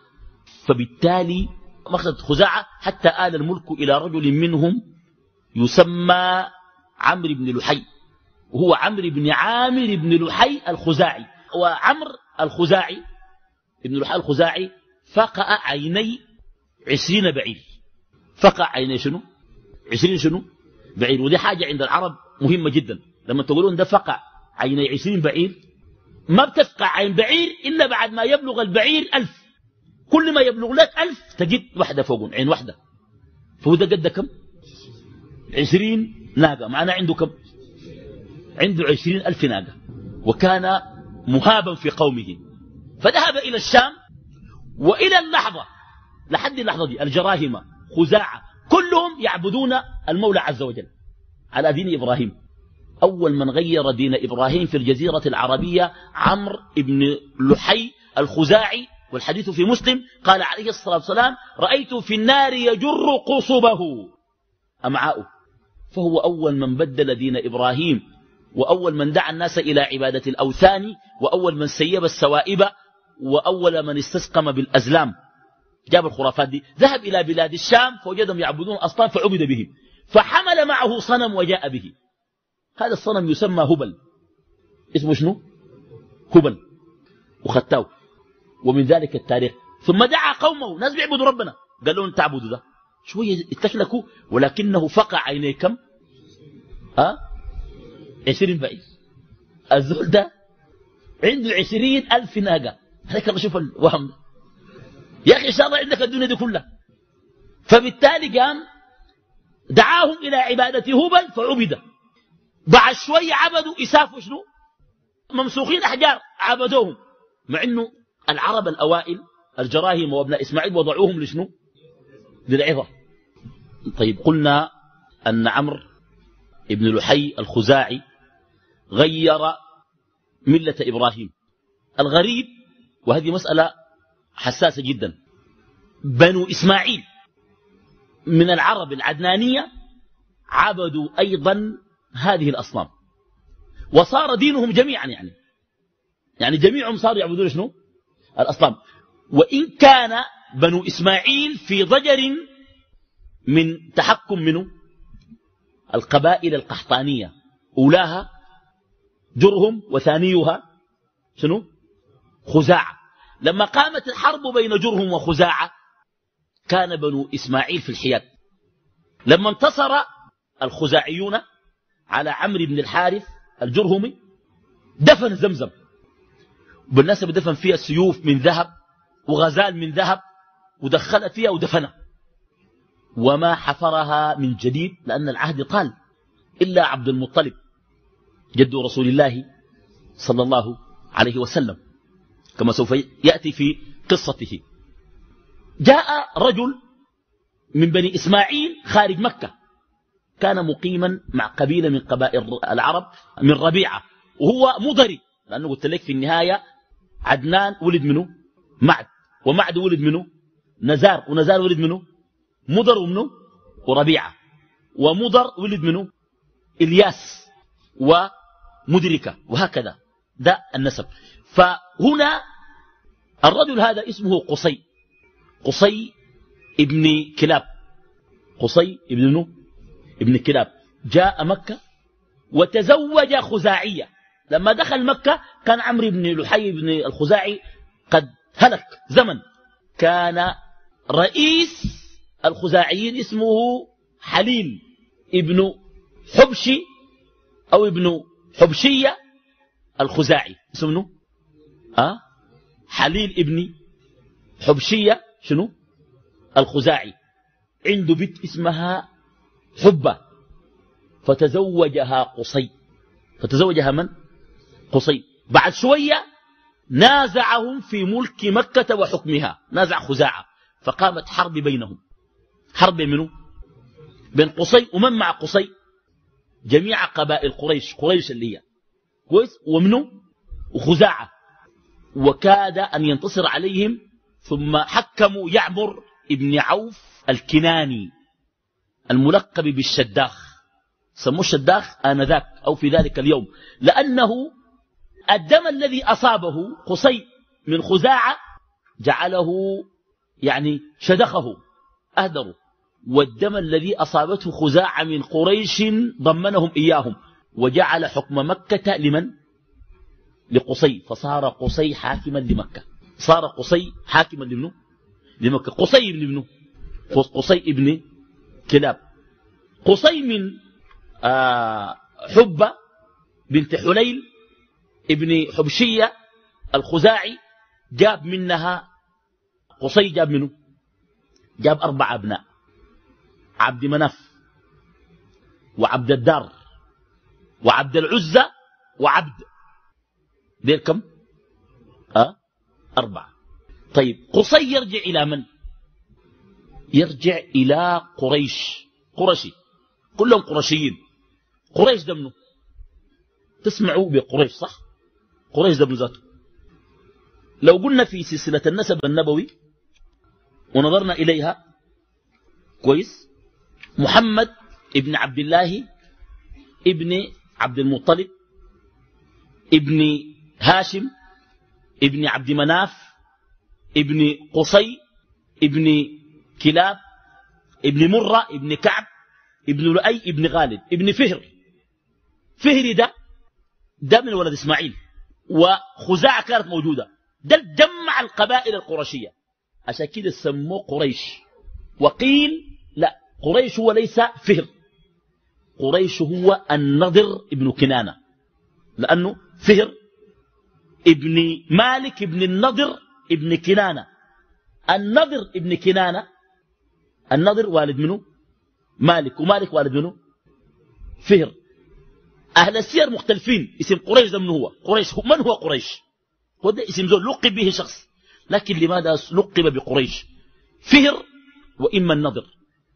S2: فبالتالي مخذت خزاعة حتى آل الملك إلى رجل منهم يسمى عمرو بن لحي وهو عمرو بن عامر بن لحي الخزاعي. وعمر الخزاعي ابن لحي الخزاعي فقع عيني عشرين بعير. فقع عيني شنو؟ عشرين شنو؟ بعير. ودي حاجة عند العرب مهمة جدا. لما تقولون ده فقع عيني عشرين بعير ما بتفقع عين بعير إلا بعد ما يبلغ البعير ألف. كل ما يبلغ لك ألف تجد واحدة فوق عين واحدة. فهو ده قد كم؟ عشرين ناقة. معناه عنده كم؟ عنده عشرين ألف ناقة. وكان مهابا في قومه. فذهب إلى الشام وإلى اللحظة لحد اللحظة دي الجراهمة خزاعة كلهم يعبدون المولى عز وجل. على دين إبراهيم. أول من غير دين إبراهيم في الجزيرة العربية عمرو بن لحي الخزاعي والحديث في مسلم قال عليه الصلاة والسلام رأيت في النار يجر قصبه. أمعاؤه. فهو أول من بدل دين إبراهيم وأول من دعا الناس إلى عبادة الأوثان وأول من سيب السوائب وأول من استسقم بالأزلام. جاب الخرافات دي. ذهب إلى بلاد الشام فوجدهم يعبدون أصنام فعبد بهم. فحمل معه صنم وجاء به. هذا الصنم يسمى هبل. اسمه شنو؟ هبل. وختاو ومن ذلك التاريخ. ثم دعا قومه ناس بيعبدوا ربنا. قال لهم تعبدوا ده. شوية اتشلكوا ولكنه فقع عينيه كم؟ ها؟ عشرين بعيد الزول ده عنده عشرين ألف ناقة. هذاك الله شوف الوهم يا أخي إن شاء الله عندك الدنيا دي كلها. فبالتالي قام دعاهم إلى عبادة هبل فعبد. بعد شوية عبدوا إساف وشنو ممسوخين أحجار عبدوهم. مع أنه العرب الأوائل الجراهم وابناء إسماعيل وضعوهم لشنو؟ للعظة. طيب قلنا أن عمرو ابن لحي الخزاعي غير ملة إبراهيم. الغريب وهذه مسألة حساسة جدا بنو إسماعيل من العرب العدنانية عبدوا أيضا هذه الأصنام. وصار دينهم جميعا يعني. يعني جميعهم صاروا يعبدون شنو؟ الأصنام. وإن كان بنو إسماعيل في ضجر من تحكم منه القبائل القحطانية أولاها جرهم وثانيها شنو؟ خزاعة. لما قامت الحرب بين جرهم وخزاعة كان بنو إسماعيل في الحياد. لما انتصر الخزاعيون على عمرو بن الحارث الجرهمي دفن زمزم. بالنسبة دفن فيها سيوف من ذهب وغزال من ذهب ودخل فيها ودفنها. وما حفرها من جديد لأن العهد طال إلا عبد المطلب جد رسول الله صلى الله عليه وسلم. كما سوف يأتي في قصته. جاء رجل من بني إسماعيل خارج مكة. كان مقيما مع قبيلة من قبائل العرب من ربيعة. وهو مضري. لأنه قلت لك في النهاية عدنان ولد منه معد. ومعد ولد منه نزار. ونزار ولد منه مضر ومنه وربيعة. ومضر ولد منه إلياس. ومدركة. وهكذا. ده النسب. فهنا الرجل هذا اسمه قصي. قصي ابن كلاب. قصي ابن ابن كلاب. جاء مكة وتزوج خزاعية. لما دخل مكة كان عمرو بن لحي بن الخزاعي قد هلك زمن. كان رئيس الخزاعيين اسمه حليل ابن حبشي أو ابن حبشية الخزاعي. اسمه أه؟ حليل ابن حبشية شنو؟ الخزاعي. عنده بنت اسمها حبة. فتزوجها قصي. فتزوجها من؟ قصي. بعد شوية نازعهم في ملك مكة وحكمها. نازع خزاعة. فقامت حرب بينهم. حرب منه بين قصي ومن مع قصي؟ جميع قبائل قريش. قريش اللي هي. كويس؟ ومنه وخزاعة. وكاد أن ينتصر عليهم. ثم حكموا يعمر ابن عوف الكناني الملقب بالشداخ. سموه الشداخ آنذاك أو في ذلك اليوم. لأنه الدم الذي أصابه قصي من خزاعة جعله يعني شدخه أهدره. والدم الذي أصابته خزاعة من قريش ضمنهم إياهم. وجعل حكم مكة لمن؟ لقصي. فصار قصي حاكما لمكة. صار قصي حاكما لمنه لمكة. قصي ابن ابنه قصي ابن كلاب. قصي من آه حبة بنت حليل ابن حبشية الخزاعي جاب منها قصي جاب منه؟ جاب أربع أبناء عبد مناف وعبد الدار وعبد العزة وعبد دير كم؟ أه؟ أربعة. طيب قصي يرجع إلى من؟ يرجع إلى قريش قرشي كلهم قرشيين. قريش ده منه تسمعوا بقريش صح؟ قريش ده ذاته. لو قلنا في سلسلة النسب النبوي ونظرنا إليها كويس. محمد ابن عبد الله ابن عبد المطلب ابن هاشم ابن عبد مناف ابن قصي ابن كلاب ابن مرة ابن كعب ابن لؤي ابن غالب ابن فهر. فهري ده ده من ولد إسماعيل. وخزاعة كانت موجودة. ده جمع القبائل القرشية. عشان كده سموه قريش. وقيل لا قريش هو ليس فهر. قريش هو النضر ابن كنانة. لأنه فهر ابن مالك ابن النضر ابن كنانة. النضر ابن كنانة النضر والد منه؟ مالك. ومالك والد منه؟ فهر. أهل السير مختلفين. اسم قريش من هو؟ قريش من هو قريش؟ هو ده اسم زول لقب به شخص. لكن لماذا لقب بقريش؟ فهر وإما النضر.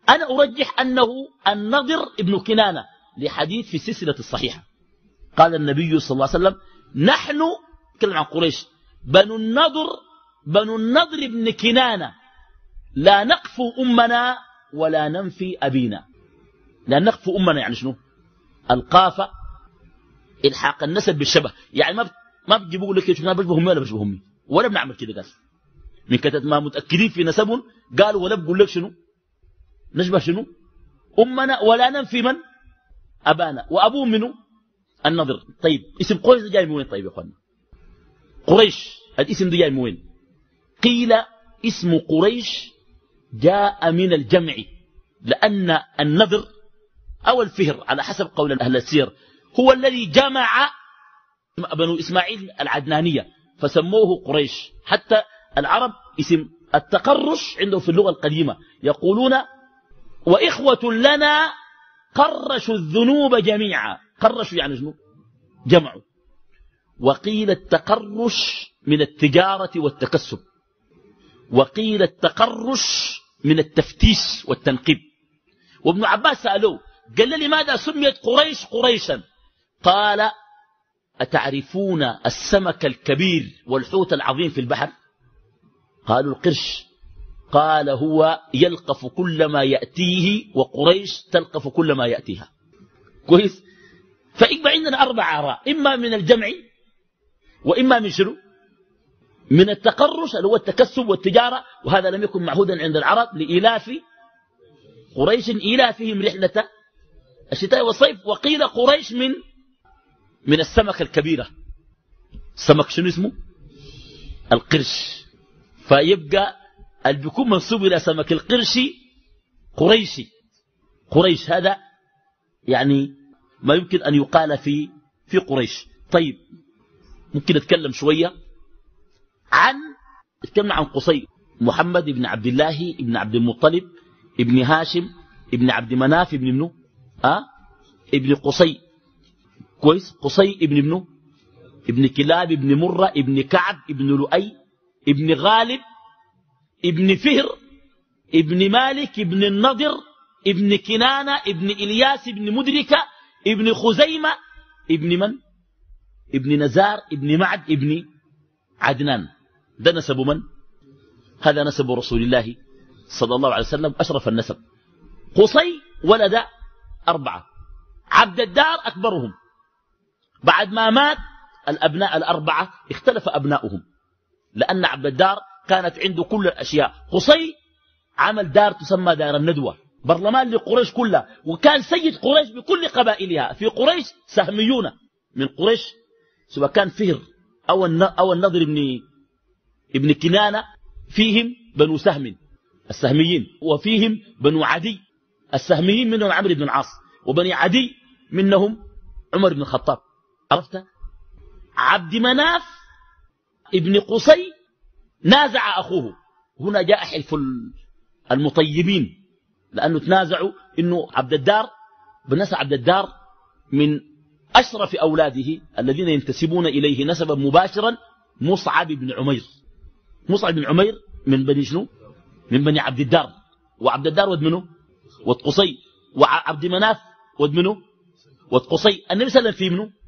S2: أنا أرجح أنه النضر ابن كنانة لحديث في السلسلة الصحيحة. قال النبي صلى الله عليه وسلم نحن نتكلم عن قريش. بنو النضر بنو النضر ابن كنانة. لا نقفو أمنا ولا ننفي أبينا. لا نقفو أمنا يعني شنو؟ القافة إلحاق النسب بالشبه. يعني ما ما بتجيبوا لك شنو بشبه امي ولا بشبه امي ولا بنعمل كده قال. من كتب ما متأكدين في نسبهم قالوا ولا بقول لك شنو؟ نشبه شنو؟ أمنا ولا ننفي من؟ أبانا. وابوه منه النضر. طيب اسم قريش جاي من وين طيب يا اخوانا قريش. الاسم ده جاي من وين؟ قيل اسم قريش جاء من الجمع لأن النذر أو الفهر على حسب قول أهل السير. هو الذي جمع بنو إسماعيل العدنانية فسموه قريش. حتى العرب اسم التقرش عنده في اللغة القديمة. يقولون وإخوة لنا قرشوا الذنوب جميعا. قرشوا يعني شنو؟ جمعوا. وقيل التقرش من التجارة والتكسب. وقيل التقرش من التفتيش والتنقيب. وابن عباس سألوه قال لي لماذا سميت قريش قريشا؟ قال أتعرفون السمك الكبير والحوت العظيم في البحر؟ قالوا القرش. قال هو يلقف كل ما يأتيه وقريش تلقف كل ما يأتيها. كويس؟ فإما عندنا أربع آراء. إما من الجمع وإما من شنو؟ من التقرش اللي هو التكسب والتجارة. وهذا لم يكن معهودا عند العرب لإلاف قريش. إلافهم رحلة الشتاء والصيف. وقيل قريش من من السمكة الكبيرة. سمك شنو اسمه؟ القرش. فيبقى اللي بيكون منسوب إلى سمك القرش قريشي قريش هذا يعني ما يمكن أن يقال في في قريش. طيب ممكن نتكلم شوية عن نتكلم عن قصي. محمد بن عبد الله بن عبد المطلب ابن هاشم ابن عبد مناف ابن منه أه؟ ابن قصي. كويس قصي ابن منه ابن كلاب ابن مرة ابن كعب ابن لؤي ابن غالب ابن فهر ابن مالك ابن النضر ابن كنانة ابن إلياس ابن مدركة ابن خزيمة ابن من؟ ابن نزار ابن معد ابن عدنان. ده نسب من؟ هذا نسب رسول الله صلى الله عليه وسلم أشرف النسب. قصي ولد أربعة. عبد الدار أكبرهم. بعد ما مات الأبناء الأربعة اختلف أبناؤهم. لأن عبد الدار كانت عنده كل الأشياء. قصي عمل دار تسمى دار الندوة. برلمان لقريش كلها. وكان سيد قريش بكل قبائلها. في قريش سهميون. من قريش سواء كان فهر أو أو النضر بن ابن كنانة فيهم بنو سهم. السهميين. وفيهم بنو عدي. السهميين منهم عمرو بن العاص. وبني عدي منهم عمر بن الخطاب. عرفت؟ عبد مناف ابن قصي نازع أخوه. هنا جاء حلف المطيبين لأنه تنازعوا إنه عبد الدار بنسى عبد الدار من أشرف أولاده الذين ينتسبون إليه نسبا مباشرا مصعب بن عمير. مصعب بن عمير من بني شنو؟ من بني عبد الدار. وعبد الدار ود منه ود قصي. وعبد مناف ود منه ود قصي. النبي صلى الله عليه وسلم في منه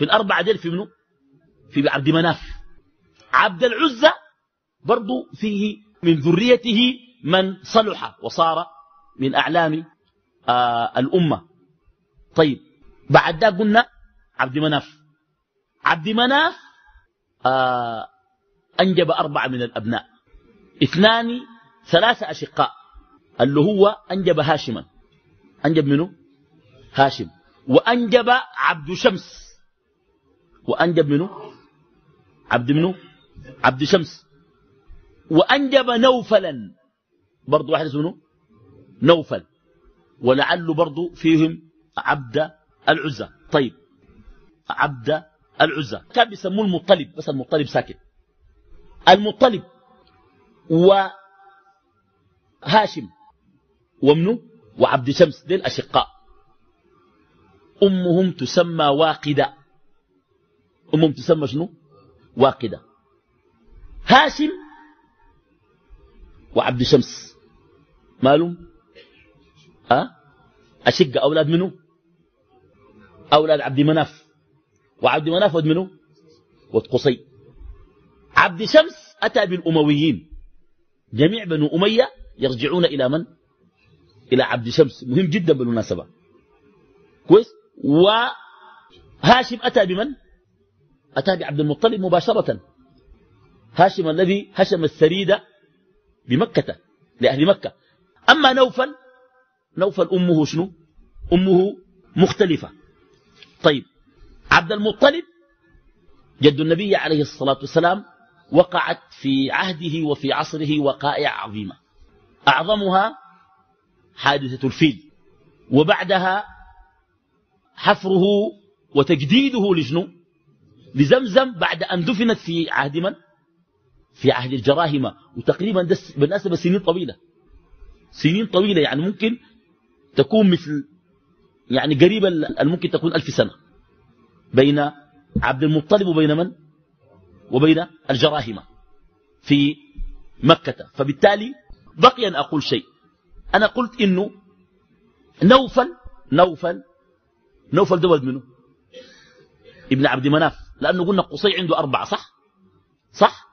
S2: في الأربعة ديل في منه في عبد مناف. عبد العزة برضو فيه من ذريته من صلح وصار من أعلام آه الأمة. طيب بعد ده قلنا عبد مناف. عبد مناف آه أنجب أربعة من الأبناء. اثنان ثلاثة أشقاء. اللي هو أنجب هاشما. أنجب منه هاشم. وأنجب عبد شمس. وأنجب منه عبد منه عبد شمس. وأنجب نوفلا. برضو واحد اسمه نوفل. ولعل برضو فيهم عبد العزة طيب عبد العزة كان بيسموه المطلب بس المطلب ساكت. المطلب وهاشم ومنه وعبد شمس دين أشقاء. أمهم تسمى واقدة. أمهم تسمى شنو؟ واقدة. هاشم وعبد شمس. مالهم؟ أه؟ أشق أولاد منه أولاد عبد مناف. وعبد مناف ود منه ود قصي. عبد شمس أتى بالأمويين. جميع بنو أمية يرجعون إلى من؟ إلى عبد شمس. مهم جدا بالمناسبة. كويس؟ وهاشم أتى بمن؟ أتى بعبد المطلب مباشرة. هاشم الذي هشم السريدة بمكة لأهل مكة. أما نوفل نوفل أمه شنو؟ أمه مختلفة. طيب عبد المطلب جد النبي عليه الصلاة والسلام وقعت في عهده وفي عصره وقائع عظيمة. أعظمها حادثة الفيل وبعدها حفره وتجديده لشنو؟ لزمزم بعد أن دفنت في عهد من؟ في عهد الجراهمة. وتقريبا بالنسبة سنين طويلة. سنين طويلة. يعني ممكن تكون مثل يعني قريبا ممكن تكون ألف سنة. بين عبد المطلب وبين من؟ وبين الجراهمة في مكة. فبالتالي بقي أن أقول شيء. أنا قلت إنه نوفل نوفل نوفل ده منه؟ ابن عبد مناف. لأنه قلنا قصي عنده أربعة صح؟ صح؟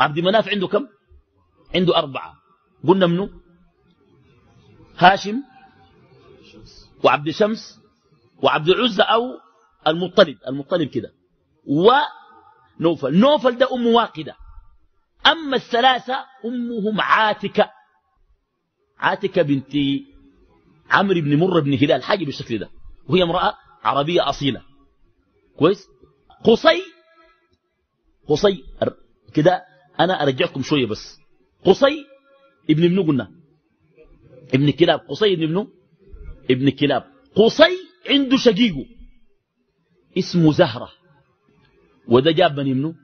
S2: عبد مناف عنده كم؟ عنده أربعة. قلنا منه هاشم وعبد شمس وعبد العزة أو المطلب المطلب كده. ونوفل نوفل. ده أم واقدة. أما الثلاثة أمهم عاتكة. عاتكة بنت عمرو بن مر بن هلال حاجة بالشكل ده. وهي امرأة عربية أصيلة. كويس؟ قصي قصي كده أنا أرجعكم شوية بس. قصي ابن ابنه قلنا؟ ابن كلاب. قصي ابن ابنه ابن كلاب. قصي عنده شقيقه. اسمه زهرة. وده جاب بني ابنه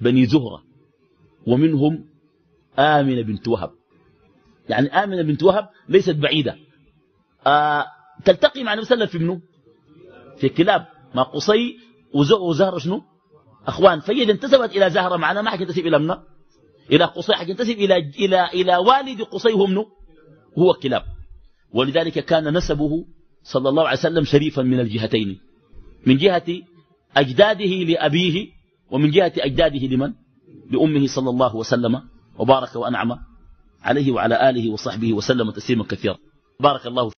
S2: بني زهرة. ومنهم آمنة بنت وهب. يعني آمنة بنت وهب ليست بعيدة. آه تلتقي مع النبي صلى الله عليه وسلم في ابنه في كلاب. ما قصي وزهرة شنو؟ أخوان فإذا انتسبت إلى زهرة معنا ما حتنتسب إلى منه إلى قصي حتنتسب إلى, إلى, إلى والد قصي هو منه هو كلاب. ولذلك كان نسبه صلى الله عليه وسلم شريفا من الجهتين. من جهة أجداده لأبيه ومن جهة أجداده لمن؟ لأمه صلى الله وسلم وبارك وأنعم عليه وعلى آله وصحبه وسلم تسليما كثيرا. بارك الله